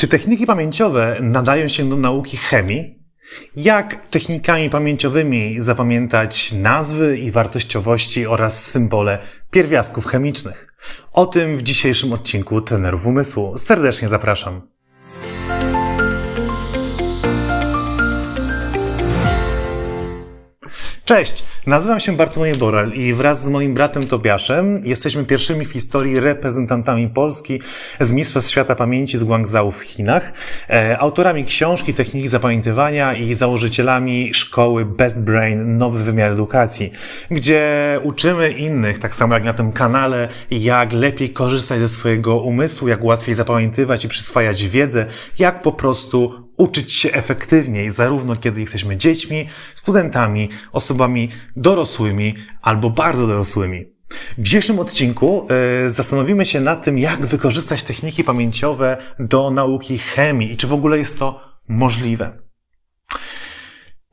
Czy techniki pamięciowe nadają się do nauki chemii? Jak technikami pamięciowymi zapamiętać nazwy i wartościowości oraz symbole pierwiastków chemicznych? O tym w dzisiejszym odcinku Trenerów Umysłu. Serdecznie zapraszam. Cześć, nazywam się Bartłomiej Borel i wraz z moim bratem Tobiaszem jesteśmy pierwszymi w historii reprezentantami Polski z Mistrzostw Świata Pamięci z Guangzhou w Chinach, e, autorami książki Techniki Zapamiętywania i założycielami szkoły Best Brain Nowy Wymiar Edukacji, gdzie uczymy innych, tak samo jak na tym kanale, jak lepiej korzystać ze swojego umysłu, jak łatwiej zapamiętywać i przyswajać wiedzę, jak po prostu uczyć się efektywniej, zarówno kiedy jesteśmy dziećmi, studentami, osobami dorosłymi albo bardzo dorosłymi. W dzisiejszym odcinku y, zastanowimy się nad tym, jak wykorzystać techniki pamięciowe do nauki chemii i czy w ogóle jest to możliwe.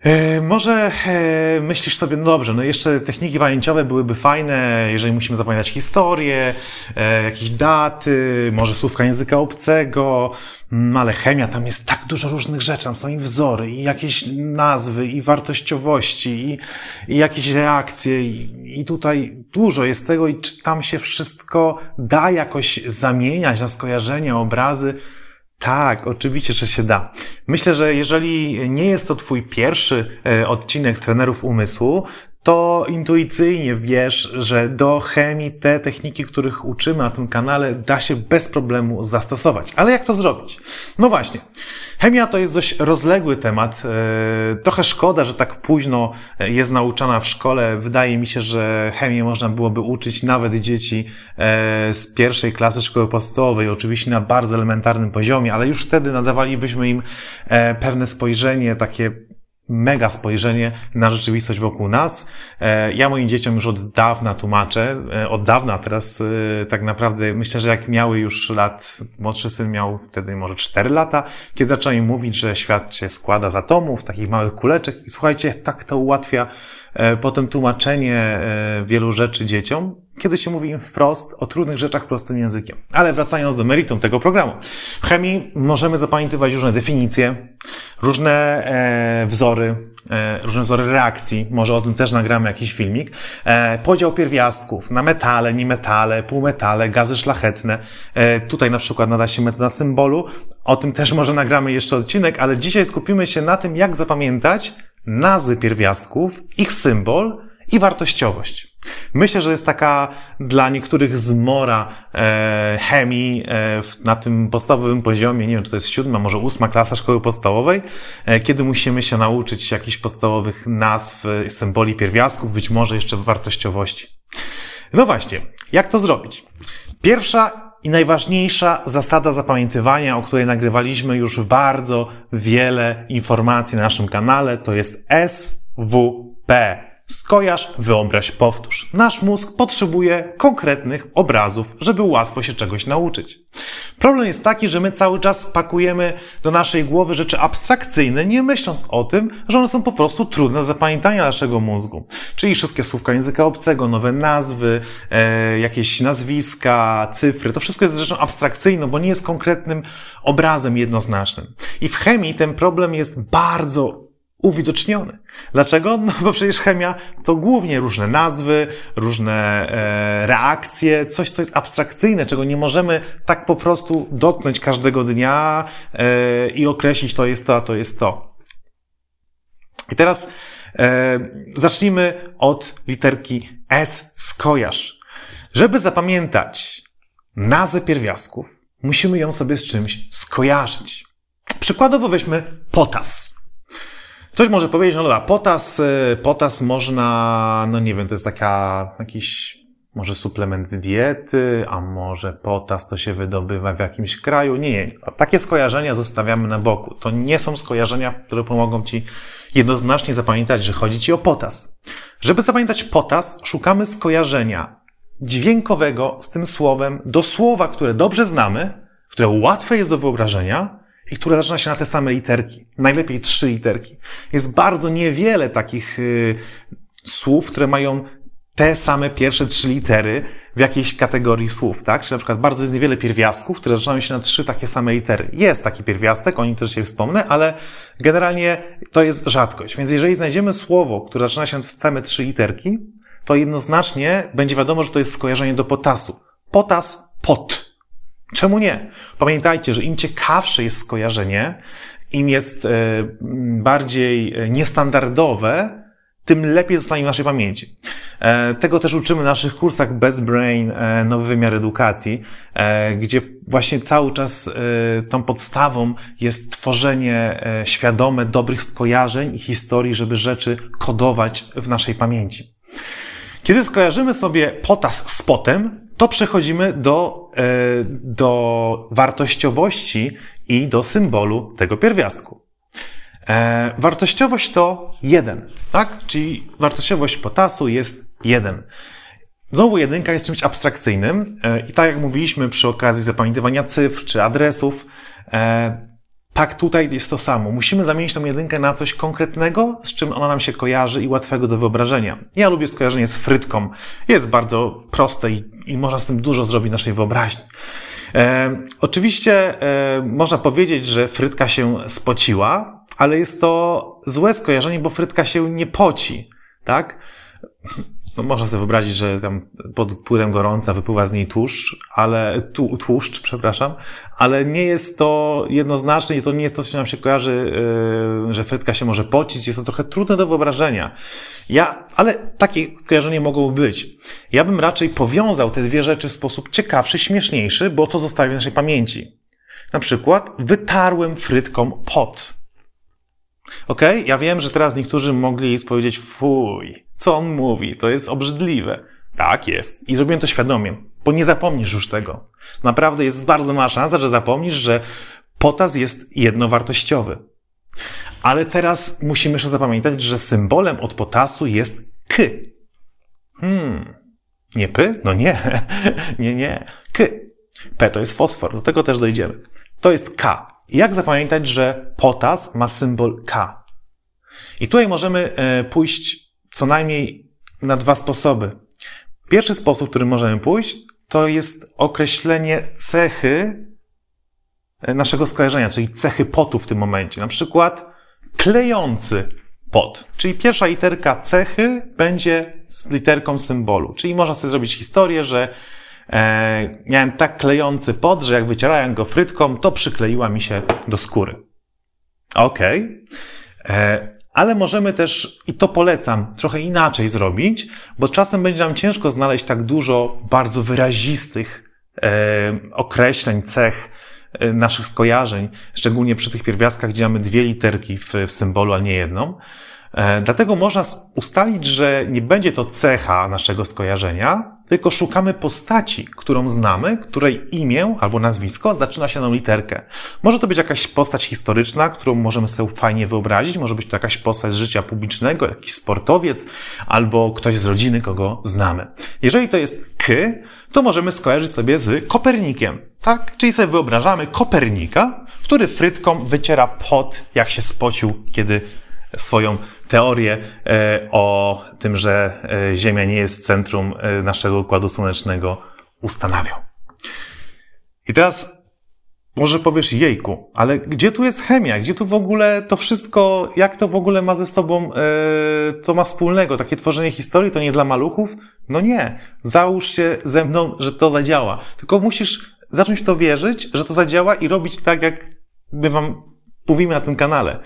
E, może e, myślisz sobie, no dobrze, no jeszcze techniki pamięciowe byłyby fajne, jeżeli musimy zapamiętać historię, e, jakieś daty, może słówka języka obcego, mm, ale chemia, tam jest tak dużo różnych rzeczy, tam są i wzory, i jakieś nazwy, i wartościowości, i, i jakieś reakcje, i, i tutaj dużo jest tego, i czy tam się wszystko da jakoś zamieniać na skojarzenia, obrazy, tak, oczywiście, że się da. Myślę, że jeżeli nie jest to Twój pierwszy e, odcinek trenerów umysłu, to intuicyjnie wiesz, że do chemii te techniki, których uczymy na tym kanale, da się bez problemu zastosować. Ale jak to zrobić? No właśnie. Chemia to jest dość rozległy temat. E, trochę szkoda, że tak późno jest nauczana w szkole. Wydaje mi się, że chemię można byłoby uczyć nawet dzieci e, z pierwszej klasy szkoły podstawowej, oczywiście na bardzo elementarnym poziomie, ale już wtedy nadawalibyśmy im e, pewne spojrzenie takie mega spojrzenie na rzeczywistość wokół nas. E, ja moim dzieciom już od dawna tłumaczę, e, od dawna, teraz e, tak naprawdę myślę, że jak miały już lat, młodszy syn miał wtedy może 4 lata, kiedy zacząłem mówić, że świat się składa z atomów, takich małych kuleczek i słuchajcie, tak to ułatwia potem tłumaczenie wielu rzeczy dzieciom, kiedy się mówi im wprost o trudnych rzeczach prostym językiem. Ale wracając do meritum tego programu. W chemii możemy zapamiętywać różne definicje, różne e, wzory, e, różne wzory reakcji. Może o tym też nagramy jakiś filmik. E, podział pierwiastków na metale, niemetale, półmetale, gazy szlachetne. E, tutaj na przykład nada się metoda symbolu. O tym też może nagramy jeszcze odcinek, ale dzisiaj skupimy się na tym, jak zapamiętać nazwy pierwiastków, ich symbol i wartościowość. Myślę, że jest taka dla niektórych zmora e, chemii e, na tym podstawowym poziomie, nie wiem, czy to jest siódma, może ósma klasa szkoły podstawowej, e, kiedy musimy się nauczyć jakichś podstawowych nazw, e, symboli pierwiastków, być może jeszcze wartościowości. No właśnie, jak to zrobić? Pierwsza i najważniejsza zasada zapamiętywania, o której nagrywaliśmy już bardzo wiele informacji na naszym kanale, to jest SWP. Skojarz, wyobraź, powtórz. Nasz mózg potrzebuje konkretnych obrazów, żeby łatwo się czegoś nauczyć. Problem jest taki, że my cały czas pakujemy do naszej głowy rzeczy abstrakcyjne, nie myśląc o tym, że one są po prostu trudne do zapamiętania naszego mózgu. Czyli wszystkie słówka języka obcego, nowe nazwy, e, jakieś nazwiska, cyfry, to wszystko jest rzeczą abstrakcyjną, bo nie jest konkretnym obrazem jednoznacznym. I w chemii ten problem jest bardzo uwidoczniony. Dlaczego? No bo przecież chemia to głównie różne nazwy, różne e, reakcje, coś, co jest abstrakcyjne, czego nie możemy tak po prostu dotknąć każdego dnia e, i określić to jest to, a to jest to. I teraz e, zacznijmy od literki S, skojarz. Żeby zapamiętać nazwę pierwiastków, musimy ją sobie z czymś skojarzyć. Przykładowo weźmy potas. Ktoś może powiedzieć, no dobra, potas, y, potas można, no nie wiem, to jest taka, jakiś, może suplement diety, a może potas to się wydobywa w jakimś kraju. Nie, nie. Takie skojarzenia zostawiamy na boku. To nie są skojarzenia, które pomogą Ci jednoznacznie zapamiętać, że chodzi Ci o potas. Żeby zapamiętać potas, szukamy skojarzenia dźwiękowego z tym słowem do słowa, które dobrze znamy, które łatwe jest do wyobrażenia, i które zaczyna się na te same literki. Najlepiej trzy literki. Jest bardzo niewiele takich y, słów, które mają te same pierwsze trzy litery w jakiejś kategorii słów, tak? Czyli na przykład bardzo jest niewiele pierwiastków, które zaczynają się na trzy takie same litery. Jest taki pierwiastek, o nim też się wspomnę, ale generalnie to jest rzadkość. Więc jeżeli znajdziemy słowo, które zaczyna się na same trzy literki, to jednoznacznie będzie wiadomo, że to jest skojarzenie do potasu. Potas, pot. Czemu nie? Pamiętajcie, że im ciekawsze jest skojarzenie, im jest e, bardziej e, niestandardowe, tym lepiej zostanie w naszej pamięci. E, tego też uczymy w naszych kursach Best Brain, nowy wymiar edukacji, gdzie właśnie cały czas tą podstawą jest tworzenie świadome dobrych skojarzeń i historii, żeby rzeczy kodować w naszej pamięci. Kiedy skojarzymy sobie potas z potem, to przechodzimy do, do wartościowości i do symbolu tego pierwiastku. E, wartościowość to jeden, tak? Czyli wartościowość potasu jest jeden. Znowu jedynka jest czymś abstrakcyjnym e, i tak jak mówiliśmy przy okazji zapamiętywania cyfr czy adresów, e, tak tutaj jest to samo. Musimy zamienić tą jedynkę na coś konkretnego, z czym ona nam się kojarzy i łatwego do wyobrażenia. Ja lubię skojarzenie z frytką. Jest bardzo proste i, i można z tym dużo zrobić naszej wyobraźni. E, oczywiście e, można powiedzieć, że frytka się spociła, ale jest to złe skojarzenie, bo frytka się nie poci, tak? No, można sobie wyobrazić, że tam pod wpływem gorąca wypływa z niej tłuszcz, ale tu, tłuszcz, przepraszam, ale nie jest to jednoznaczne i to nie jest to, co nam się kojarzy, yy, że frytka się może pocić. Jest to trochę trudne do wyobrażenia. Ja, ale takie skojarzenie mogło być. Ja bym raczej powiązał te dwie rzeczy w sposób ciekawszy, śmieszniejszy, bo to zostawi w naszej pamięci. Na przykład wytarłem frytką pot. OK? Ja wiem, że teraz niektórzy mogli powiedzieć, fuj, co on mówi, to jest obrzydliwe. Tak jest. I zrobiłem to świadomie, bo nie zapomnisz już tego. Naprawdę jest bardzo mała szansa, że zapomnisz, że potas jest jednowartościowy. Ale teraz musimy jeszcze zapamiętać, że symbolem od potasu jest k. Hmm. Nie py? No nie. nie, nie. K. P to jest fosfor. Do tego też dojdziemy. To jest K. Jak zapamiętać, że potas ma symbol K? I tutaj możemy e, pójść co najmniej na dwa sposoby. Pierwszy sposób, który możemy pójść, to jest określenie cechy e, naszego skojarzenia, czyli cechy potu w tym momencie. Na przykład klejący pot. Czyli pierwsza literka cechy będzie z literką symbolu. Czyli można sobie zrobić historię, że e, miałem tak klejący pot, że jak wycierałem go frytką, to przykleiła mi się do skóry. Okej. Okay. E, ale możemy też, i to polecam, trochę inaczej zrobić, bo czasem będzie nam ciężko znaleźć tak dużo bardzo wyrazistych e, określeń, cech e, naszych skojarzeń, szczególnie przy tych pierwiastkach, gdzie mamy dwie literki w, w symbolu, a nie jedną. E, dlatego można ustalić, że nie będzie to cecha naszego skojarzenia, tylko szukamy postaci, którą znamy, której imię albo nazwisko zaczyna się na literkę. Może to być jakaś postać historyczna, którą możemy sobie fajnie wyobrazić, może być to jakaś postać z życia publicznego, jakiś sportowiec albo ktoś z rodziny, kogo znamy. Jeżeli to jest K, to możemy skojarzyć sobie z Kopernikiem. Tak? Czyli sobie wyobrażamy Kopernika, który frytką wyciera pot, jak się spocił, kiedy swoją teorię e, o tym, że e, Ziemia nie jest centrum e, naszego układu słonecznego ustanawiał. I teraz może powiesz, jejku, ale gdzie tu jest chemia? Gdzie tu w ogóle to wszystko, jak to w ogóle ma ze sobą, co ma wspólnego? Takie tworzenie historii to nie dla maluchów? No nie. Załóż się ze mną, że to zadziała. Tylko musisz zacząć w to wierzyć, że to zadziała i robić tak, jak by wam mówimy na tym kanale.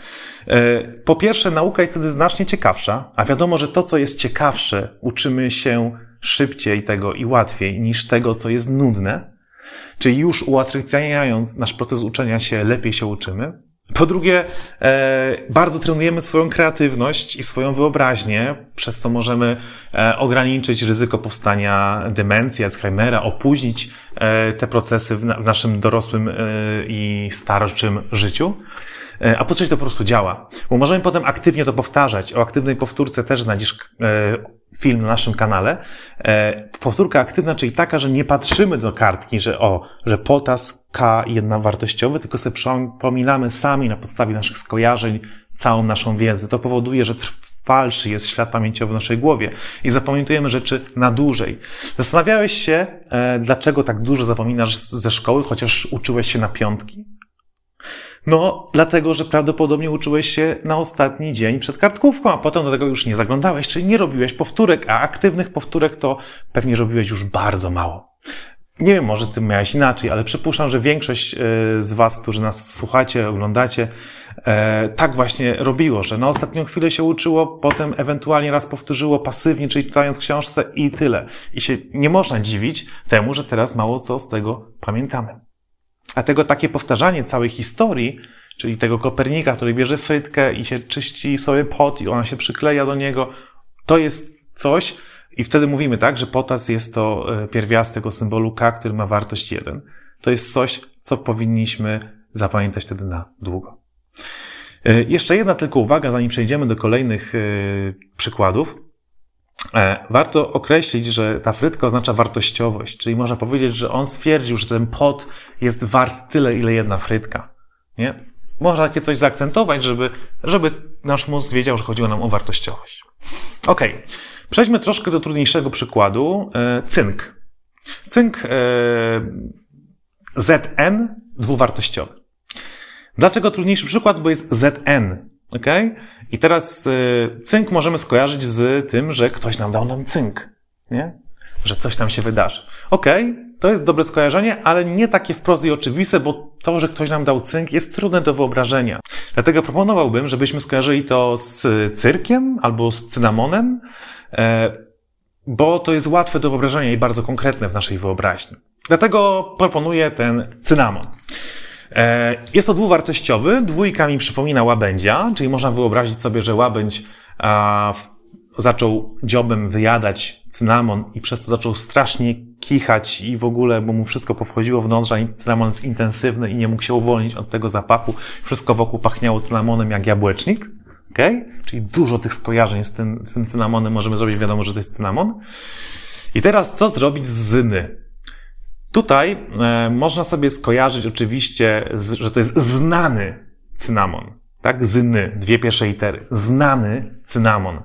E, po pierwsze, nauka jest wtedy znacznie ciekawsza, a wiadomo, że to, co jest ciekawsze, uczymy się szybciej tego i łatwiej niż tego, co jest nudne. Czyli już ułatwiając nasz proces uczenia się, lepiej się uczymy. Po drugie, e, bardzo trenujemy swoją kreatywność i swoją wyobraźnię, przez to możemy e, ograniczyć ryzyko powstania demencji, Alzheimera, opóźnić te procesy w naszym dorosłym i starczym życiu. E, a po trzecie to po prostu działa. Bo możemy potem aktywnie to powtarzać. O aktywnej powtórce też znajdziesz e, film na naszym kanale. E, powtórka aktywna, czyli taka, że nie patrzymy do kartki, że o, że potas K jednowartościowy, tylko sobie przypominamy sami na podstawie naszych skojarzeń całą naszą wiedzę. To powoduje, że falszy, jest ślad pamięciowy w naszej głowie i zapamiętujemy rzeczy na dłużej. Zastanawiałeś się, e, dlaczego tak dużo zapominasz ze szkoły, chociaż uczyłeś się na piątki? No, dlatego, że prawdopodobnie uczyłeś się na ostatni dzień przed kartkówką, a potem do tego już nie zaglądałeś, czyli nie robiłeś powtórek, a aktywnych powtórek to pewnie robiłeś już bardzo mało. Nie wiem, może ty miałeś inaczej, ale przypuszczam, że większość e, z was, którzy nas słuchacie, oglądacie, e, tak właśnie robiło, że na ostatnią chwilę się uczyło, potem ewentualnie raz powtórzyło pasywnie, czyli czytając książce i tyle. I się nie można dziwić temu, że teraz mało co z tego pamiętamy. Dlatego takie powtarzanie całej historii, czyli tego Kopernika, który bierze frytkę i się czyści sobie pot i ona się przykleja do niego, to jest coś, i wtedy mówimy tak, że potas jest to e, pierwiastek o symbolu K, który ma wartość 1. To jest coś, co powinniśmy zapamiętać wtedy na długo. E, jeszcze jedna tylko uwaga, zanim przejdziemy do kolejnych e, przykładów. Warto określić, że ta frytka oznacza wartościowość, czyli można powiedzieć, że on stwierdził, że ten pot jest wart tyle, ile jedna frytka. Nie? Można takie coś zaakcentować, żeby, żeby nasz mózg wiedział, że chodziło nam o wartościowość. Okay. Przejdźmy troszkę do trudniejszego przykładu. E, cynk. Cynk e, Zn dwuwartościowy. Dlaczego trudniejszy przykład? Bo jest Zn. ok? I teraz e, cynk możemy skojarzyć z tym, że ktoś nam dał nam cynk. Nie? Że coś tam się wydarzy. Ok, to jest dobre skojarzenie, ale nie takie wprost i oczywiste, bo to, że ktoś nam dał cynk, jest trudne do wyobrażenia. Dlatego proponowałbym, żebyśmy skojarzyli to z cyrkiem albo z cynamonem, E, bo to jest łatwe do wyobrażenia i bardzo konkretne w naszej wyobraźni. Dlatego proponuję ten cynamon. E, jest to dwuwartościowy, dwójka mi przypomina łabędzia, czyli można wyobrazić sobie, że łabędź zaczął dziobem wyjadać cynamon i przez to zaczął strasznie kichać i w ogóle, bo mu wszystko powchodziło w nozdrza i cynamon jest intensywny i nie mógł się uwolnić od tego zapachu. Wszystko wokół pachniało cynamonem jak jabłecznik. Okay? Czyli dużo tych skojarzeń z tym, z tym cynamonem możemy zrobić, wiadomo, że to jest cynamon. I teraz co zrobić z zyny? Tutaj e, można sobie skojarzyć oczywiście, że to jest znany cynamon. Tak? Zyny, dwie pierwsze litery. Znany cynamon.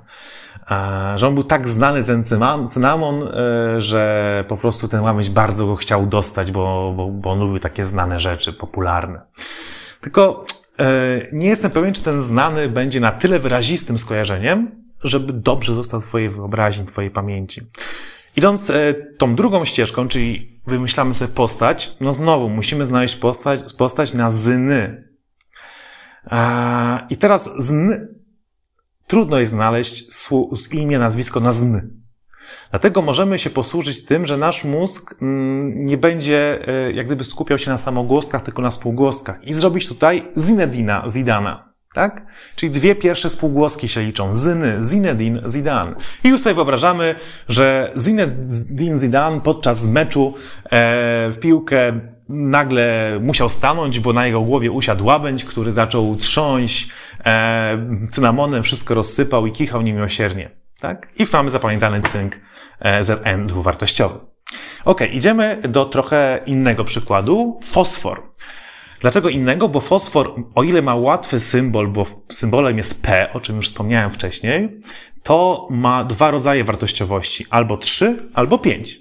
E, że on był tak znany, ten cynamon, e, że po prostu ten łamyś bardzo go chciał dostać, bo, bo, bo on lubił takie znane rzeczy, popularne. Tylko nie jestem pewien, czy ten znany będzie na tyle wyrazistym skojarzeniem, żeby dobrze został w Twojej wyobraźni, Twojej pamięci. Idąc e, tą drugą ścieżką, czyli wymyślamy sobie postać, no znowu musimy znaleźć postać, postać na zyny. I teraz zny, trudno jest znaleźć imię, nazwisko na zny. Dlatego możemy się posłużyć tym, że nasz mózg mm, nie będzie e, jak gdyby skupiał się na samogłoskach, tylko na spółgłoskach i zrobić tutaj Zinedina, Zidana. Tak? Czyli dwie pierwsze spółgłoski się liczą. Zyny, Zinedine, Zidane. I już sobie wyobrażamy, że Zinedine Zidane podczas meczu e, w piłkę nagle musiał stanąć, bo na jego głowie usiadł łabędź, który zaczął trząść e, cynamonem, wszystko rozsypał i kichał niemiłosiernie. Tak? I mamy zapamiętany cynk e, Zn dwuwartościowy. Ok, idziemy do trochę innego przykładu. Fosfor. Dlaczego innego? Bo fosfor, o ile ma łatwy symbol, bo symbolem jest P, o czym już wspomniałem wcześniej, to ma dwa rodzaje wartościowości, albo trzy, albo pięć.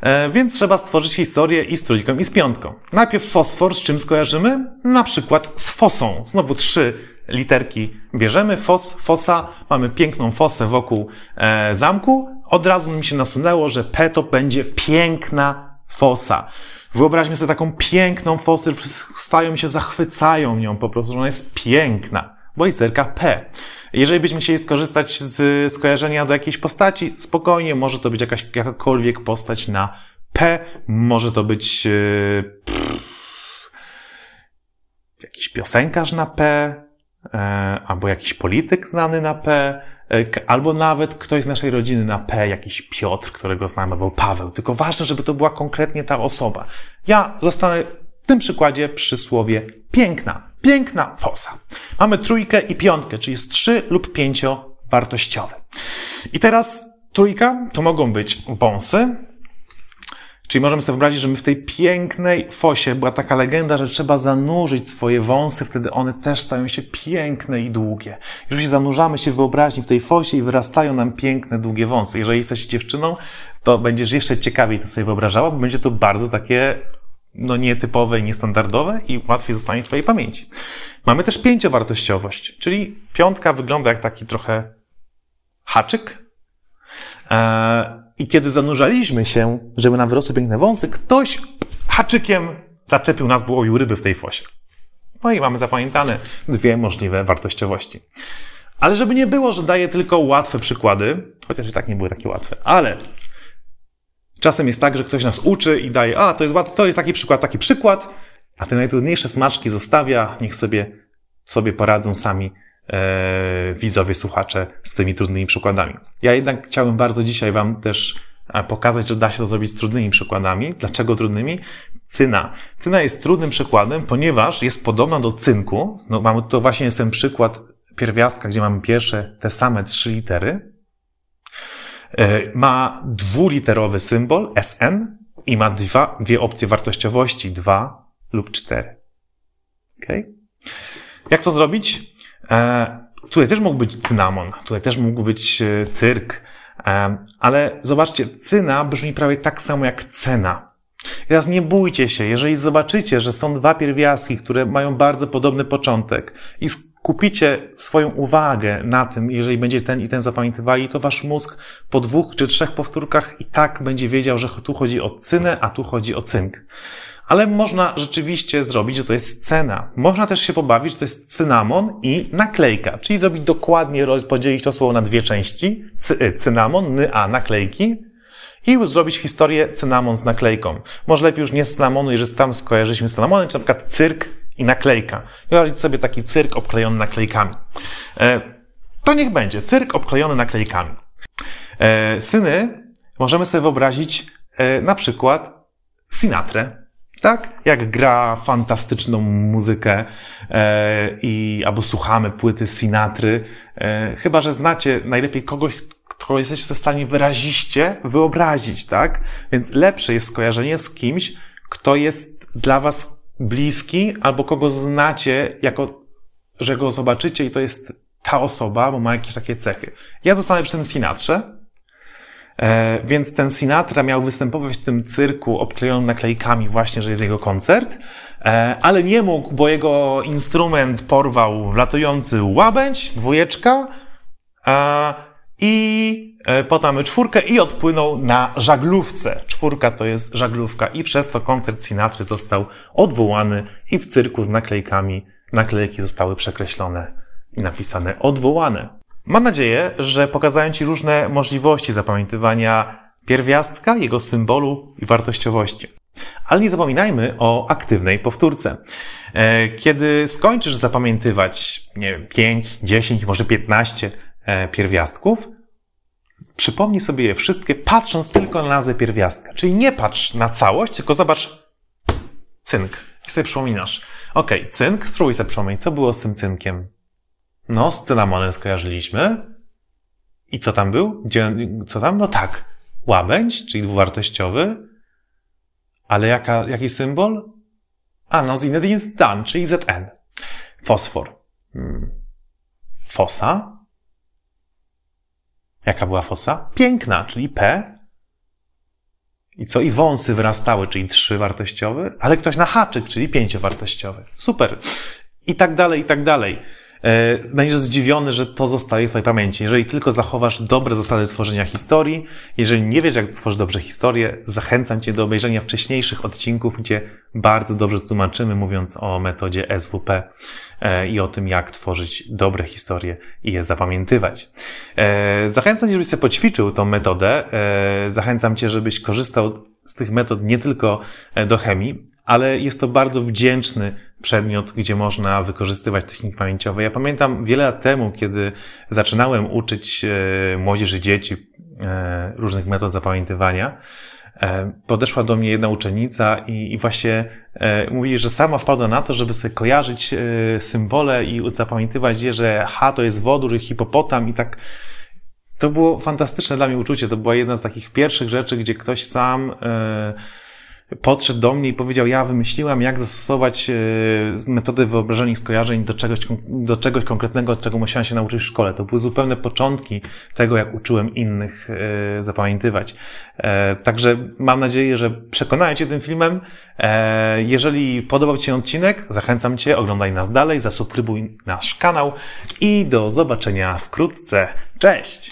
E, więc trzeba stworzyć historię i z trójką, i z piątką. Najpierw fosfor, z czym skojarzymy? Na przykład z fosą. Znowu trzy literki bierzemy, fos, fosa, mamy piękną fosę wokół e, zamku. Od razu mi się nasunęło, że P to będzie piękna fosa. Wyobraźmy sobie taką piękną fosę, stają się, zachwycają nią po prostu, że ona jest piękna, bo P. Jeżeli byśmy chcieli skorzystać z skojarzenia do jakiejś postaci, spokojnie, może to być jakaś, jakakolwiek postać na P, może to być yy, pff, jakiś piosenkarz na P, E, albo jakiś polityk znany na P, e, albo nawet ktoś z naszej rodziny na P, jakiś Piotr, którego znamy, albo Paweł. Tylko ważne, żeby to była konkretnie ta osoba. Ja zostanę w tym przykładzie przy słowie piękna. Piękna fosa. Mamy trójkę i piątkę, czyli jest trzy lub pięciowartościowe. I teraz trójka to mogą być wąsy, Czyli możemy sobie wyobrazić, że my w tej pięknej fosie była taka legenda, że trzeba zanurzyć swoje wąsy, wtedy one też stają się piękne i długie. Jeżeli zanurzamy się w wyobraźni w tej fosie i wyrastają nam piękne, długie wąsy. Jeżeli jesteś dziewczyną, to będziesz jeszcze ciekawiej to sobie wyobrażała, bo będzie to bardzo takie no nietypowe i niestandardowe i łatwiej zostanie w Twojej pamięci. Mamy też pięciowartościowość, czyli piątka wygląda jak taki trochę haczyk. I kiedy zanurzaliśmy się, żeby nam wyrosły piękne wąsy, ktoś haczykiem zaczepił nas, bo łowił ryby w tej fosie. No i mamy zapamiętane dwie możliwe wartościowości. Ale żeby nie było, że daję tylko łatwe przykłady, chociaż i tak nie były takie łatwe, ale czasem jest tak, że ktoś nas uczy i daje, a to jest, to jest taki przykład, taki przykład, a te najtrudniejsze smaczki zostawia, niech sobie, sobie poradzą sami widzowie, słuchacze z tymi trudnymi przykładami. Ja jednak chciałem bardzo dzisiaj Wam też e, pokazać, że da się to zrobić z trudnymi przykładami. Dlaczego trudnymi? Cyna. Cyna jest trudnym przykładem, ponieważ jest podobna do cynku. No, mamy to właśnie jest ten przykład pierwiastka, gdzie mamy pierwsze te same trzy litery. E, ma dwuliterowy symbol SN i ma dwa, dwie opcje wartościowości, dwa lub cztery. Okay? Jak to zrobić? E, tutaj też mógł być cynamon, tutaj też mógł być e, cyrk, e, ale zobaczcie, cyna brzmi prawie tak samo jak cena. I teraz nie bójcie się, jeżeli zobaczycie, że są dwa pierwiastki, które mają bardzo podobny początek i skupicie swoją uwagę na tym, jeżeli będzie ten i ten zapamiętywali, to wasz mózg po dwóch czy trzech powtórkach i tak będzie wiedział, że tu chodzi o cynę, a tu chodzi o cynk. Ale można rzeczywiście zrobić, że to jest cena. Można też się pobawić, że to jest cynamon i naklejka, czyli zrobić dokładnie, podzielić to słowo na dwie części, y, cynamon, ny, a naklejki i zrobić historię cynamon z naklejką. Może lepiej już nie z cynamonu, jeżeli tam skojarzyliśmy z cynamonem, czy na przykład cyrk i naklejka. Wyobrazić sobie taki cyrk obklejony naklejkami. E, to niech będzie, cyrk obklejony naklejkami. E, syny możemy sobie wyobrazić e, na przykład Sinatrę, tak? Jak gra fantastyczną muzykę e, i albo słuchamy płyty Sinatry. E, chyba, że znacie najlepiej kogoś, kto jesteście w stanie wyraziście wyobrazić, tak? Więc lepsze jest skojarzenie z kimś, kto jest dla was bliski albo kogo znacie, jako że go zobaczycie i to jest ta osoba, bo ma jakieś takie cechy. Ja zostanę przy tym Sinatrze, E, więc ten Sinatra miał występować w tym cyrku obklejonym naklejkami właśnie, że jest jego koncert, e, ale nie mógł, bo jego instrument porwał latujący łabędź, dwójeczka e, i potem czwórkę i odpłynął na żaglówce. Czwórka to jest żaglówka i przez to koncert Sinatry został odwołany i w cyrku z naklejkami naklejki zostały przekreślone i napisane odwołane. Mam nadzieję, że pokazałem Ci różne możliwości zapamiętywania pierwiastka, jego symbolu i wartościowości. Ale nie zapominajmy o aktywnej powtórce. E, kiedy skończysz zapamiętywać, nie wiem, 5, 10, może 15 e, pierwiastków, przypomnij sobie je wszystkie, patrząc tylko na nazwę pierwiastka. Czyli nie patrz na całość, tylko zobacz cynk i sobie przypominasz. Ok, cynk, spróbuj sobie przypomnieć, co było z tym cynkiem. No, z cynamonem skojarzyliśmy. I co tam był? Gdzie, co tam? No tak. Łabędź, czyli dwuwartościowy. Ale jaka, jaki symbol? A, no Zinedine jest Dan, czyli ZN. Fosfor. Hmm. Fosa. Jaka była fosa? Piękna, czyli P. I co? I wąsy wyrastały, czyli trzywartościowy, ale ktoś na haczyk, czyli pięciowartościowy. Super. I tak dalej, i tak dalej. E, będziesz zdziwiony, że to zostaje w Twojej pamięci. Jeżeli tylko zachowasz dobre zasady tworzenia historii, jeżeli nie wiesz, jak tworzyć dobrze historię, zachęcam Cię do obejrzenia wcześniejszych odcinków, gdzie bardzo dobrze tłumaczymy, mówiąc o metodzie SWP e, i o tym, jak tworzyć dobre historie i je zapamiętywać. E, zachęcam Cię, żebyś sobie poćwiczył tą metodę. Zachęcam Cię, żebyś korzystał z tych metod nie tylko do chemii, ale jest to bardzo wdzięczny przedmiot, gdzie można wykorzystywać techniki pamięciowe. Ja pamiętam wiele lat temu, kiedy zaczynałem uczyć e, młodzieży, dzieci e, różnych metod zapamiętywania, e, podeszła do mnie jedna uczennica i, i właśnie mówi, że sama wpadła na to, żeby sobie kojarzyć symbole i zapamiętywać je, że H to jest wodór, hipopotam i tak to było fantastyczne dla mnie uczucie. To była jedna z takich pierwszych rzeczy, gdzie ktoś sam e, podszedł do mnie i powiedział, ja wymyśliłam, jak zastosować e, metodę wyobrażeń i skojarzeń do czegoś, do czegoś konkretnego, czego musiałam się nauczyć w szkole. To były zupełne początki tego, jak uczyłem innych e, zapamiętywać. Także mam nadzieję, że przekonałem Cię tym filmem. Jeżeli podobał Ci się odcinek, zachęcam Cię, oglądaj nas dalej, zasubskrybuj nasz kanał i do zobaczenia wkrótce. Cześć!